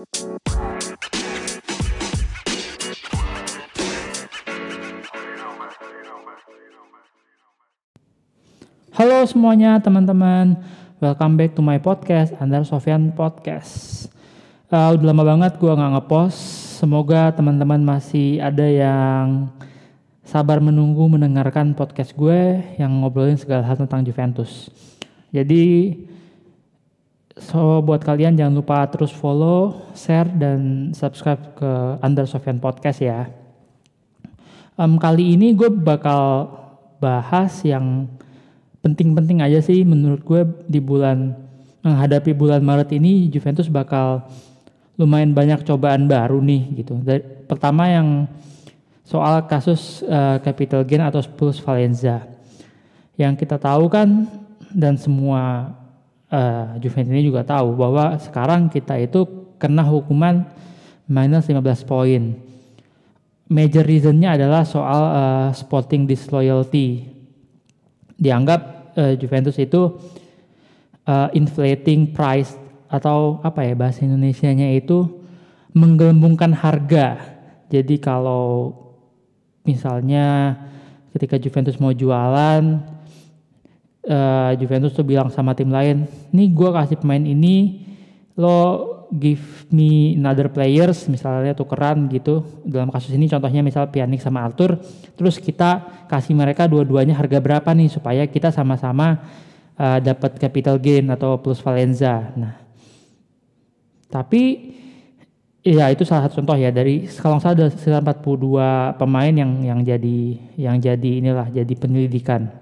Halo semuanya teman-teman, welcome back to my podcast, Andar Sofian Podcast. Uh, udah lama banget gue nggak ngepost, semoga teman-teman masih ada yang sabar menunggu mendengarkan podcast gue yang ngobrolin segala hal tentang Juventus. Jadi, so buat kalian jangan lupa terus follow, share, dan subscribe ke Andar Sofian Podcast ya. Um, kali ini gue bakal bahas yang penting-penting aja sih menurut gue di bulan menghadapi bulan Maret ini Juventus bakal lumayan banyak cobaan baru nih gitu. Dari, pertama yang soal kasus uh, capital gain atau plus Valenza. Yang kita tahu kan dan semua uh, Juventus ini juga tahu bahwa sekarang kita itu kena hukuman minus 15 poin. Major reasonnya adalah soal uh, sporting disloyalty dianggap uh, Juventus itu uh, inflating price atau apa ya bahasa Indonesia-nya itu menggelembungkan harga. Jadi kalau misalnya ketika Juventus mau jualan, uh, Juventus tuh bilang sama tim lain, nih gue kasih pemain ini, lo give me another players misalnya tukeran gitu. Dalam kasus ini contohnya misal Pjanic sama Arthur terus kita kasih mereka dua-duanya harga berapa nih supaya kita sama-sama uh, dapat capital gain atau plus Valenza. Nah tapi ya itu salah satu contoh ya dari kalau salah ada sekitar 42 pemain yang yang jadi yang jadi inilah jadi penyelidikan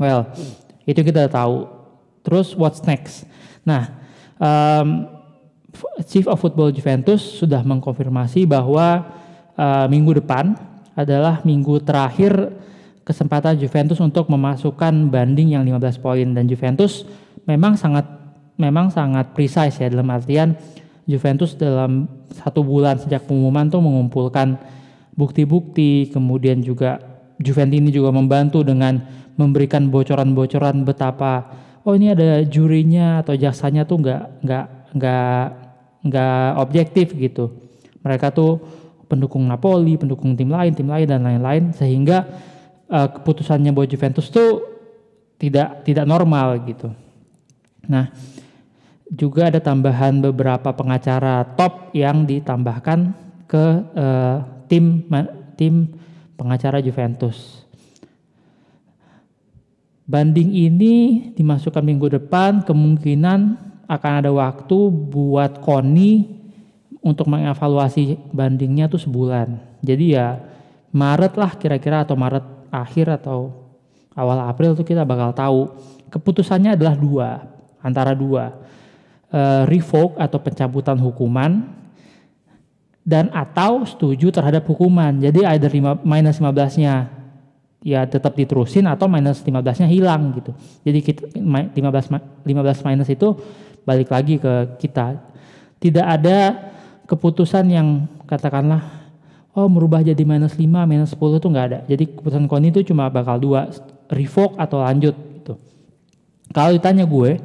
well itu kita tahu. Terus what's next? Nah um, Chief of Football Juventus sudah mengkonfirmasi bahwa uh, minggu depan adalah minggu terakhir kesempatan Juventus untuk memasukkan banding yang 15 poin. Dan Juventus memang sangat memang sangat precise ya dalam artian Juventus dalam satu bulan sejak pengumuman tuh mengumpulkan bukti-bukti. Kemudian juga Juventus ini juga membantu dengan memberikan bocoran-bocoran betapa oh ini ada jurinya atau jaksanya tuh nggak nggak nggak nggak objektif gitu. Mereka tuh pendukung Napoli, pendukung tim lain, tim lain dan lain-lain sehingga uh, keputusannya buat Juventus tuh tidak tidak normal gitu. Nah, juga ada tambahan beberapa pengacara top yang ditambahkan ke uh, tim tim pengacara Juventus. Banding ini dimasukkan minggu depan kemungkinan akan ada waktu buat Koni untuk mengevaluasi bandingnya tuh sebulan. Jadi ya Maret lah kira-kira atau Maret akhir atau awal April tuh kita bakal tahu. Keputusannya adalah dua, antara dua. E, revoke atau pencabutan hukuman dan atau setuju terhadap hukuman. Jadi ada lima, minus 15-nya ya tetap diterusin atau minus 15-nya hilang gitu. Jadi kita 15 15 minus itu balik lagi ke kita. Tidak ada keputusan yang katakanlah oh merubah jadi minus 5, minus 10 itu nggak ada. Jadi keputusan koni itu cuma bakal dua, revoke atau lanjut gitu. Kalau ditanya gue,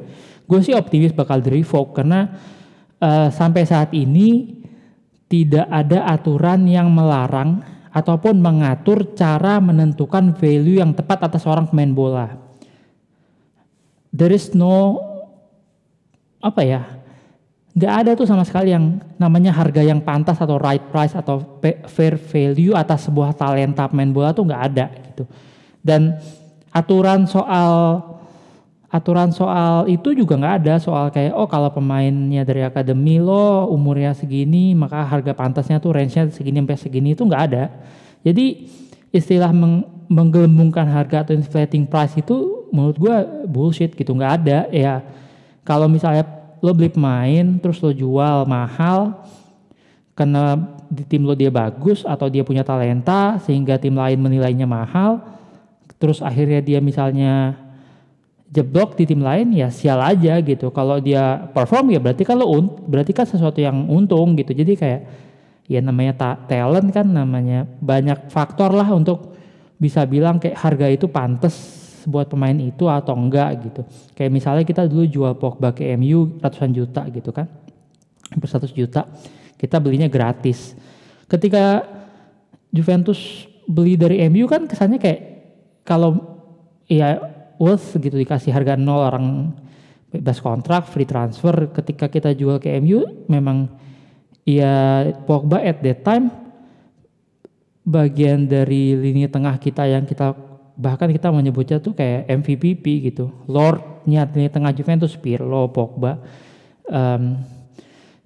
gue sih optimis bakal di revoke karena uh, sampai saat ini tidak ada aturan yang melarang ataupun mengatur cara menentukan value yang tepat atas seorang pemain bola. There is no apa ya nggak ada tuh sama sekali yang namanya harga yang pantas atau right price atau fair value atas sebuah talenta pemain bola tuh nggak ada gitu dan aturan soal aturan soal itu juga nggak ada soal kayak oh kalau pemainnya dari akademi lo umurnya segini maka harga pantasnya tuh range-nya segini sampai segini itu nggak ada. Jadi istilah meng menggelembungkan harga atau inflating price itu menurut gue bullshit gitu nggak ada. Ya kalau misalnya lo beli pemain terus lo jual mahal karena di tim lo dia bagus atau dia punya talenta sehingga tim lain menilainya mahal terus akhirnya dia misalnya jeblok di tim lain ya sial aja gitu kalau dia perform ya berarti lo un berarti kan sesuatu yang untung gitu jadi kayak ya namanya ta talent kan namanya banyak faktor lah untuk bisa bilang kayak harga itu pantas buat pemain itu atau enggak gitu. Kayak misalnya kita dulu jual Pogba ke MU ratusan juta gitu kan. hampir 100 juta kita belinya gratis ketika Juventus beli dari MU kan kesannya kayak kalau ya worth gitu dikasih harga nol orang bebas kontrak free transfer. Ketika kita jual ke MU memang ya Pogba at that time bagian dari lini tengah kita yang kita bahkan kita menyebutnya tuh kayak MVP gitu. Lordnya lini tengah Juventus Pirlo Pogba. Um,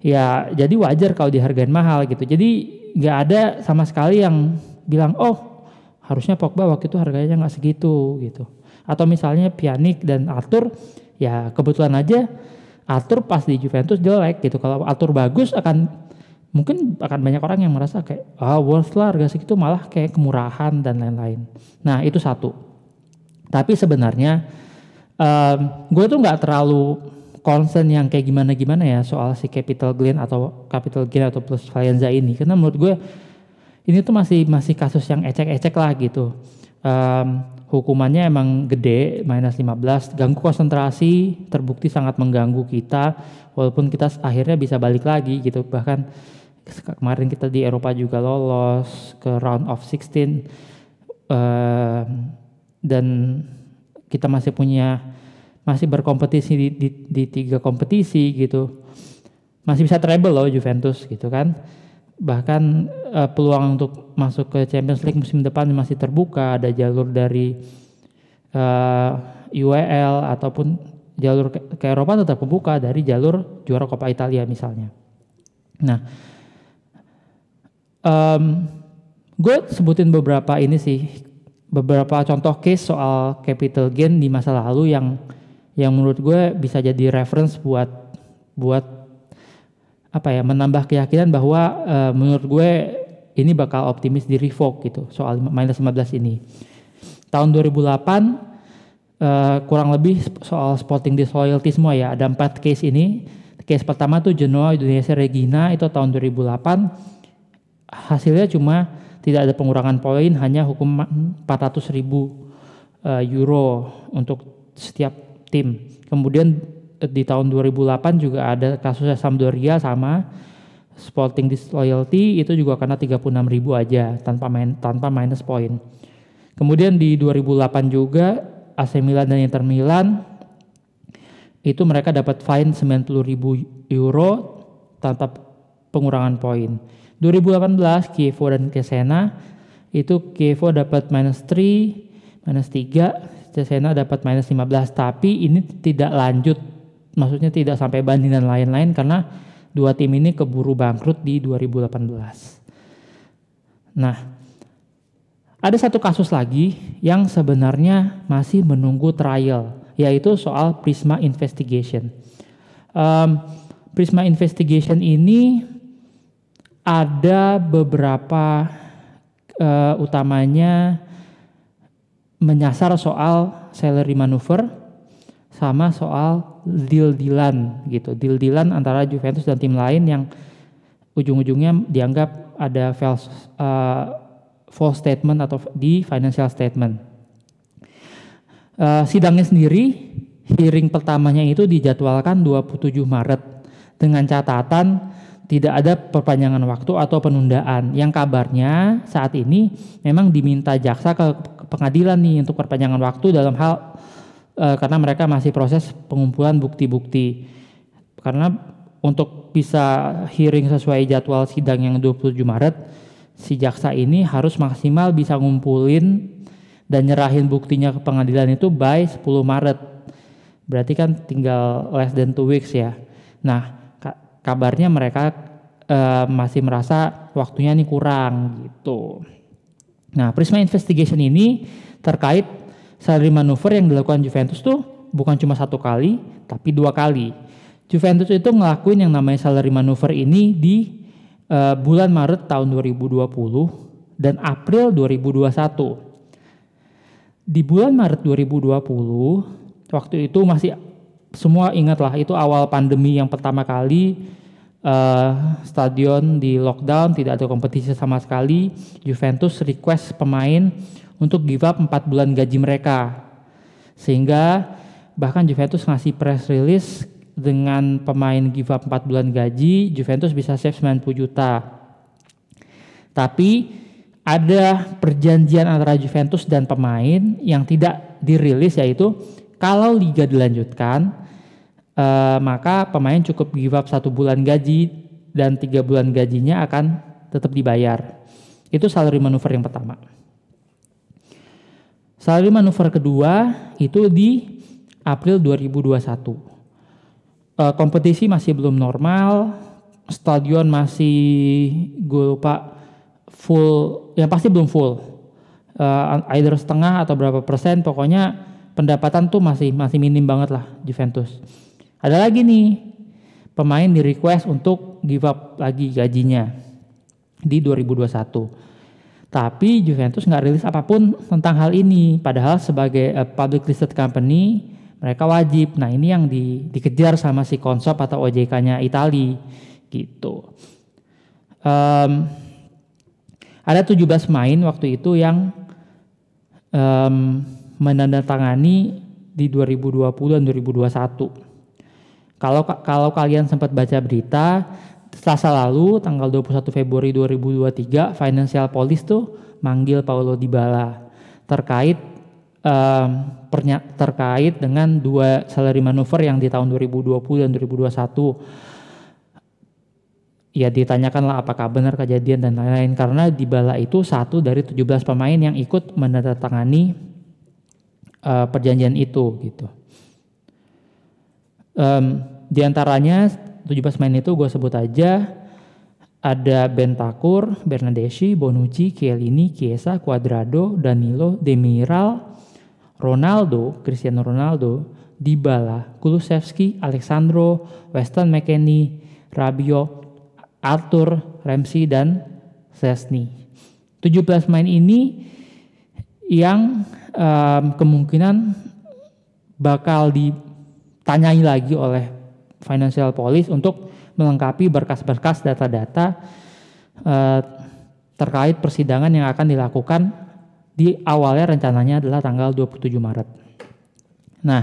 ya jadi wajar kalau dihargain mahal gitu. Jadi nggak ada sama sekali yang bilang oh harusnya Pogba waktu itu harganya nggak segitu gitu atau misalnya Pjanic dan Arthur ya kebetulan aja Arthur pas di Juventus jelek gitu. Kalau Arthur bagus akan mungkin akan banyak orang yang merasa kayak ah worth lah harga segitu. Malah kayak kemurahan dan lain-lain. Nah itu satu. Tapi sebenarnya um, gue tuh nggak terlalu concern yang kayak gimana gimana ya soal si capital gain atau capital gain atau plus Valenza ini. Karena menurut gue ini tuh masih masih kasus yang ecek-ecek lah gitu. Um, hukumannya emang gede, minus 15, ganggu konsentrasi, terbukti sangat mengganggu kita, walaupun kita akhirnya bisa balik lagi gitu. Bahkan kemarin kita di Eropa juga lolos ke round of 16, uh, dan kita masih punya masih berkompetisi di, di, di tiga kompetisi gitu, masih bisa treble loh Juventus gitu kan bahkan uh, peluang untuk masuk ke Champions League musim depan masih terbuka ada jalur dari uh, eh, UEL ataupun jalur ke, ke Eropa tetap terbuka dari jalur juara Coppa Italia misalnya. Nah, um, gue sebutin beberapa ini sih beberapa contoh case soal capital gain di masa lalu yang yang menurut gue bisa jadi reference buat buat apa ya menambah keyakinan bahwa uh, menurut gue ini bakal optimis di revoke gitu soal minus 15 ini. Tahun 2008 uh, eh, kurang lebih soal sporting disloyalty semua ya ada empat case ini. Case pertama tuh Genoa Indonesia Regina itu tahun 2008 hasilnya cuma tidak ada pengurangan poin hanya hukum 400 ribu uh, euro untuk setiap tim. Kemudian di tahun 2008 juga ada kasusnya Sampdoria sama Sporting Disloyalty itu juga karena 36 ribu aja tanpa main tanpa minus point. Kemudian di 2008 juga AC Milan dan Inter Milan itu mereka dapat fine 90 ribu euro tanpa pengurangan poin. 2018 Kievo dan Cesena itu Kievo dapat minus 3, minus 3, Cesena dapat minus 15 tapi ini tidak lanjut maksudnya tidak sampai banding dan lain-lain karena dua tim ini keburu bangkrut di 2018. Nah, ada satu kasus lagi yang sebenarnya masih menunggu trial, yaitu soal Prisma Investigation. Um, Prisma Investigation ini ada beberapa uh, utamanya menyasar soal salary maneuver sama soal deal-dealan gitu. Deal-dealan antara Juventus dan tim lain yang ujung-ujungnya dianggap ada false, uh, false statement atau di financial statement. Uh, sidangnya sendiri, hearing pertamanya itu dijadwalkan 27 Maret dengan catatan tidak ada perpanjangan waktu atau penundaan. Yang kabarnya saat ini memang diminta jaksa ke pengadilan nih untuk perpanjangan waktu dalam hal uh, karena mereka masih proses pengumpulan bukti-bukti. Karena untuk bisa hearing sesuai jadwal sidang yang 27 Maret, si jaksa ini harus maksimal bisa ngumpulin dan nyerahin buktinya ke pengadilan itu by 10 Maret. Berarti kan tinggal less than two weeks ya. Nah, kabarnya mereka uh, masih merasa waktunya ini kurang gitu. Nah, Prisma Investigation ini terkait salary maneuver yang dilakukan Juventus tuh bukan cuma satu kali, tapi dua kali. Juventus itu ngelakuin yang namanya salary maneuver ini di uh, bulan Maret tahun 2020 dan April 2021. Di bulan Maret 2020, waktu itu masih semua ingatlah itu awal pandemi yang pertama kali uh, stadion di lockdown, tidak ada kompetisi sama sekali. Juventus request pemain untuk give up 4 bulan gaji mereka. Sehingga bahkan Juventus ngasih press release dengan pemain give up 4 bulan gaji, Juventus bisa save 90 juta. Tapi ada perjanjian antara Juventus dan pemain yang tidak dirilis yaitu kalau liga dilanjutkan uh, maka pemain cukup give up satu bulan gaji dan tiga bulan gajinya akan tetap dibayar. Itu salary manuver yang pertama. Salary manuver kedua itu di April 2021. Uh, eh, kompetisi masih belum normal, stadion masih gue lupa full, yang pasti belum full. Uh, either setengah atau berapa persen, pokoknya pendapatan tuh masih masih minim banget lah Juventus. Ada lagi nih pemain di request untuk give up lagi gajinya di 2021. Tapi Juventus nggak rilis apa pun tentang hal ini. Padahal sebagai uh, public listed company mereka wajib. Nah ini yang di, dikejar sama si konsop atau OJK-nya Itali gitu. Um, ada 17 main waktu itu yang um, menandatangani di 2020 dan 2021. Kalau kalau kalian sempat baca berita Selasa lalu tanggal 21 Februari 2023 Financial Police tuh manggil Paulo Dybala terkait um, terkait dengan dua salary manuver yang di tahun 2020 dan 2021 ya ditanyakanlah apakah benar kejadian dan lain-lain karena di bala itu satu dari 17 pemain yang ikut menandatangani uh, perjanjian itu gitu. Um, di antaranya 17 pemain itu gue sebut aja ada Bentakur, Bernadeschi, Bonucci, Chiellini, Chiesa, Cuadrado, Danilo, Demiral, Ronaldo, Cristiano Ronaldo, Dybala, Kulusevski, Alexandro, Weston McKennie, Rabiot, Arthur, Ramsey dan Sesni. 17 main ini yang um, kemungkinan bakal ditanyai lagi oleh Financial Police untuk melengkapi berkas-berkas data-data uh, terkait persidangan yang akan dilakukan di awalnya rencananya adalah tanggal 27 Maret. Nah,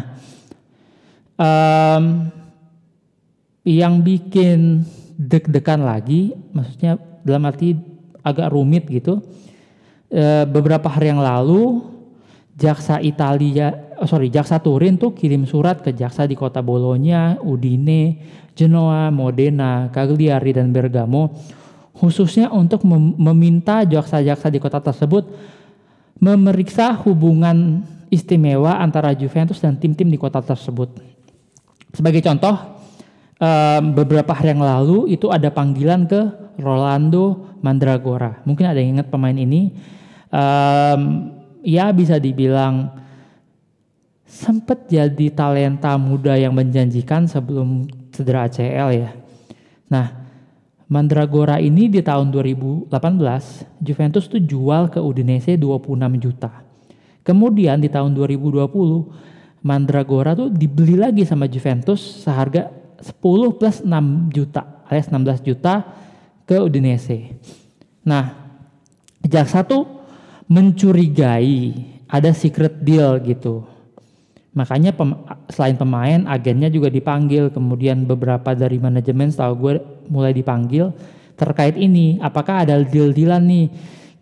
um, yang bikin deg-degan lagi, maksudnya dalam arti agak rumit gitu. E, beberapa hari yang lalu jaksa Italia, oh sorry, jaksa Turin tuh kirim surat ke jaksa di kota Bologna, Udine, Genoa, Modena, Cagliari dan Bergamo, khususnya untuk mem meminta jaksa-jaksa di kota tersebut memeriksa hubungan istimewa antara Juventus dan tim-tim di kota tersebut. Sebagai contoh, um, beberapa hari yang lalu itu ada panggilan ke Rolando Mandragora. Mungkin ada yang ingat pemain ini. Um, ya bisa dibilang sempat jadi talenta muda yang menjanjikan sebelum cedera ACL ya. Nah, Mandragora ini di tahun 2018 Juventus tuh jual ke Udinese 26 juta. Kemudian di tahun 2020 Mandragora tuh dibeli lagi sama Juventus seharga 10 plus 6 juta alias 16 juta ke Udinese. Nah, jaksa tuh mencurigai ada secret deal gitu. Makanya pem, selain pemain, agennya juga dipanggil. Kemudian beberapa dari manajemen setahu gue mulai dipanggil terkait ini. Apakah ada deal-dealan nih?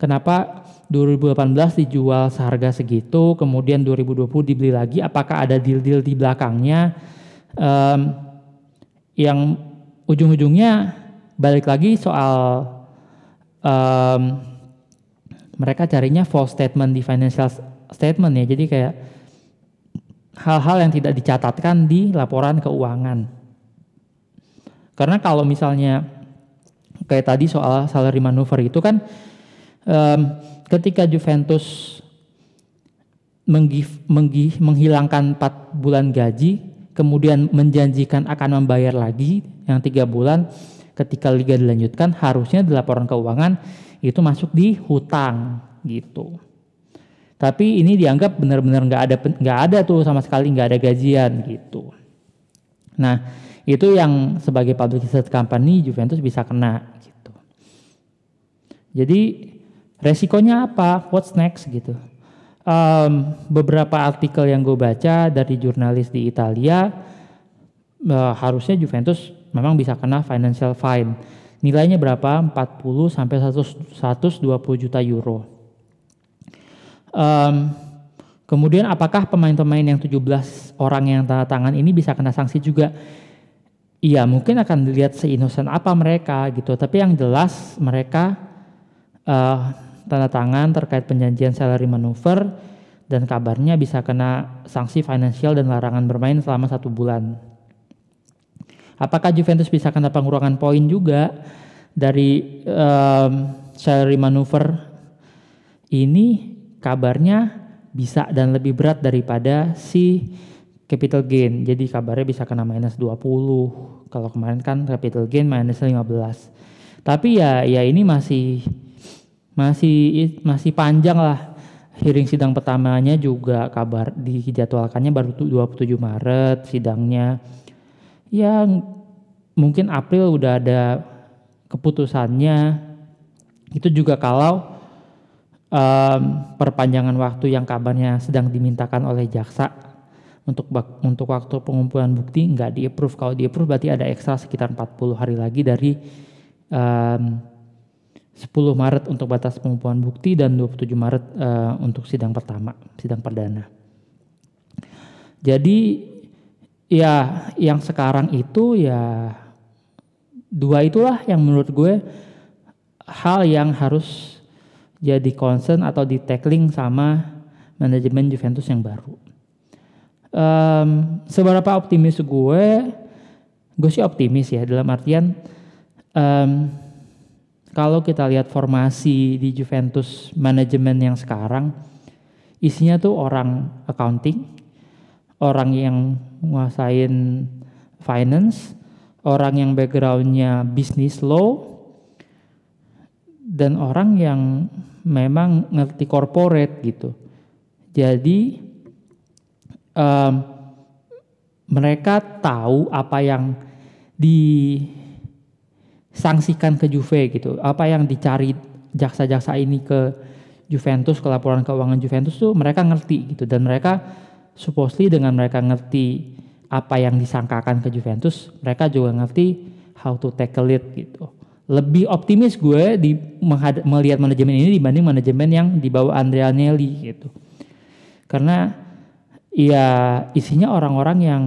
Kenapa 2018 dijual seharga segitu, kemudian 2020 dibeli lagi? Apakah ada deal-deal di belakangnya? Um, yang ujung-ujungnya balik lagi soal um, mereka carinya false statement di financial statement ya jadi kayak hal-hal yang tidak dicatatkan di laporan keuangan karena kalau misalnya kayak tadi soal salary manuver itu kan um, ketika Juventus menghilangkan 4 bulan gaji kemudian menjanjikan akan membayar lagi yang tiga bulan ketika liga dilanjutkan harusnya di laporan keuangan itu masuk di hutang gitu. Tapi ini dianggap benar-benar nggak ada nggak ada tuh sama sekali nggak ada gajian gitu. Nah itu yang sebagai public listed company Juventus bisa kena gitu. Jadi resikonya apa? What's next gitu um, beberapa artikel yang gue baca dari jurnalis di Italia uh, harusnya Juventus memang bisa kena financial fine. Nilainya berapa? 40 sampai 100, 120 juta euro. Um, kemudian apakah pemain-pemain yang 17 orang yang tanda tangan ini bisa kena sanksi juga? Iya mungkin akan dilihat seinosen apa mereka gitu. Tapi yang jelas mereka uh, tanda tangan terkait penjanjian salary maneuver dan kabarnya bisa kena sanksi finansial dan larangan bermain selama satu bulan. Apakah Juventus bisa kena pengurangan poin juga dari um, salary maneuver ini kabarnya bisa dan lebih berat daripada si capital gain. Jadi kabarnya bisa kena minus 20. Kalau kemarin kan capital gain minus 15. Tapi ya ya ini masih masih masih panjang lah. Hearing sidang pertamanya juga kabar dijadwalkannya baru 27 Maret sidangnya ya mungkin April udah ada keputusannya itu juga kalau um, perpanjangan waktu yang kabarnya sedang dimintakan oleh jaksa. Untuk untuk waktu pengumpulan bukti nggak di approve kalau di approve berarti ada ekstra sekitar 40 hari lagi dari um, 10 Maret untuk batas pengumpulan bukti dan 27 Maret uh, untuk sidang pertama sidang perdana. Jadi ya yang sekarang itu ya dua itulah yang menurut gue hal yang harus jadi concern atau di tackling sama manajemen Juventus yang baru. Um, seberapa optimis gue? Gue sih optimis ya dalam artian um, kalau kita lihat formasi di Juventus manajemen yang sekarang isinya tuh orang accounting, orang yang nguasain finance, orang yang backgroundnya bisnis law, dan orang yang memang ngerti corporate gitu. Jadi um, mereka tahu apa yang disangsikan ke Juve gitu, apa yang dicari jaksa-jaksa ini ke Juventus ke laporan keuangan Juventus tuh mereka ngerti gitu dan mereka supposedly dengan mereka ngerti apa yang disangkakan ke Juventus, mereka juga ngerti how to tackle it gitu. Lebih optimis gue di melihat manajemen ini dibanding manajemen yang dibawa Andrea Nelly gitu. Karena ya isinya orang-orang yang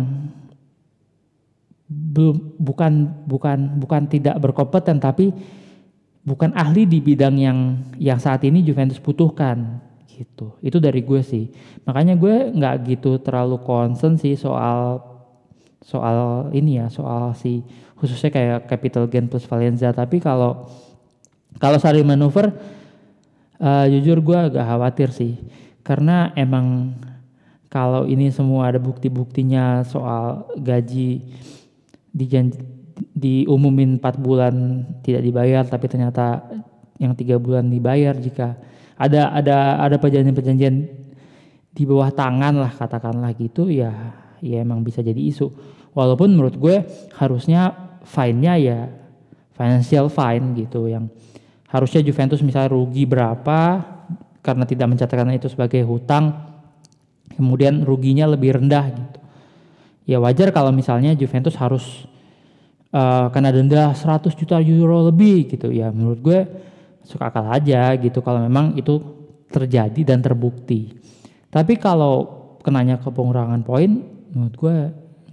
belum bukan bukan bukan tidak berkompeten tapi bukan ahli di bidang yang yang saat ini Juventus butuhkan gitu itu dari gue sih makanya gue nggak gitu terlalu concern sih soal soal ini ya soal si khususnya kayak capital gain plus Valencia. Tapi kalau kalau sari manuver uh, jujur gue agak khawatir sih. Karena emang kalau ini semua ada bukti-buktinya soal gaji dijanji diumumin 4 bulan tidak dibayar tapi ternyata yang tiga bulan dibayar jika ada ada ada perjanjian-perjanjian di bawah tangan lah katakanlah gitu ya ya emang bisa jadi isu. Walaupun menurut gue harusnya fine-nya ya financial fine gitu yang harusnya Juventus misalnya rugi berapa karena tidak mencatatkan itu sebagai hutang kemudian ruginya lebih rendah gitu ya wajar kalau misalnya Juventus harus uh, kena denda 100 juta euro lebih gitu ya menurut gue suka akal aja gitu kalau memang itu terjadi dan terbukti. Tapi kalau kenanya ke pengurangan poin, menurut gue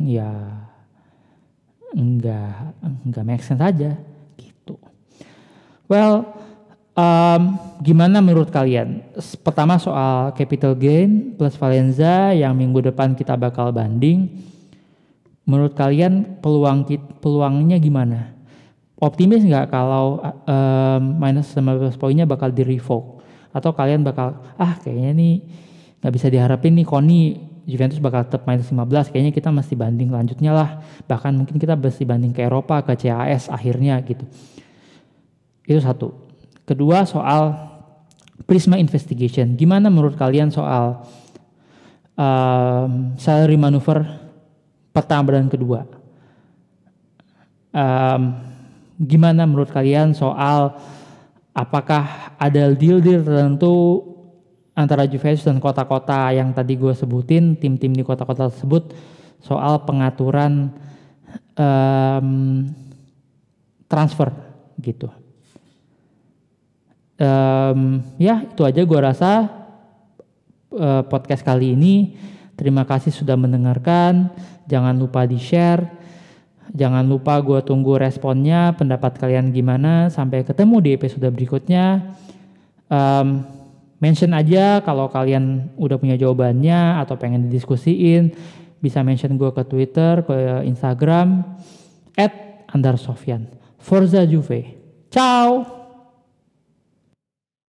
ya enggak enggak make sense aja gitu. Well, um, gimana menurut kalian? Pertama soal capital gain plus Valenza yang minggu depan kita bakal banding. Menurut kalian peluang peluangnya gimana? optimis nggak kalau um, minus 15 poinnya bakal di revoke atau kalian bakal ah kayaknya nih nggak bisa diharapin nih Koni Juventus bakal tetap minus 15 kayaknya kita mesti banding lanjutnya lah. Bahkan mungkin kita mesti banding ke Eropa ke CAS akhirnya gitu. Itu satu. Kedua soal Prisma Investigation. Gimana menurut kalian soal um, salary maneuver pertama dan kedua? Um, gimana menurut kalian soal apakah ada deal-deal tertentu antara Juventus dan kota-kota yang tadi gue sebutin, tim-tim di kota-kota tersebut soal pengaturan um, transfer gitu. Um, ya itu aja gue rasa uh, podcast kali ini. Terima kasih sudah mendengarkan. Jangan lupa di share. Jangan lupa gue tunggu responnya, pendapat kalian gimana. Sampai ketemu di episode berikutnya. Um, mention aja kalau kalian udah punya jawabannya atau pengen didiskusiin. Bisa mention gue ke Twitter, ke Instagram, at Andar Sofyan. Forza Juve. Ciao!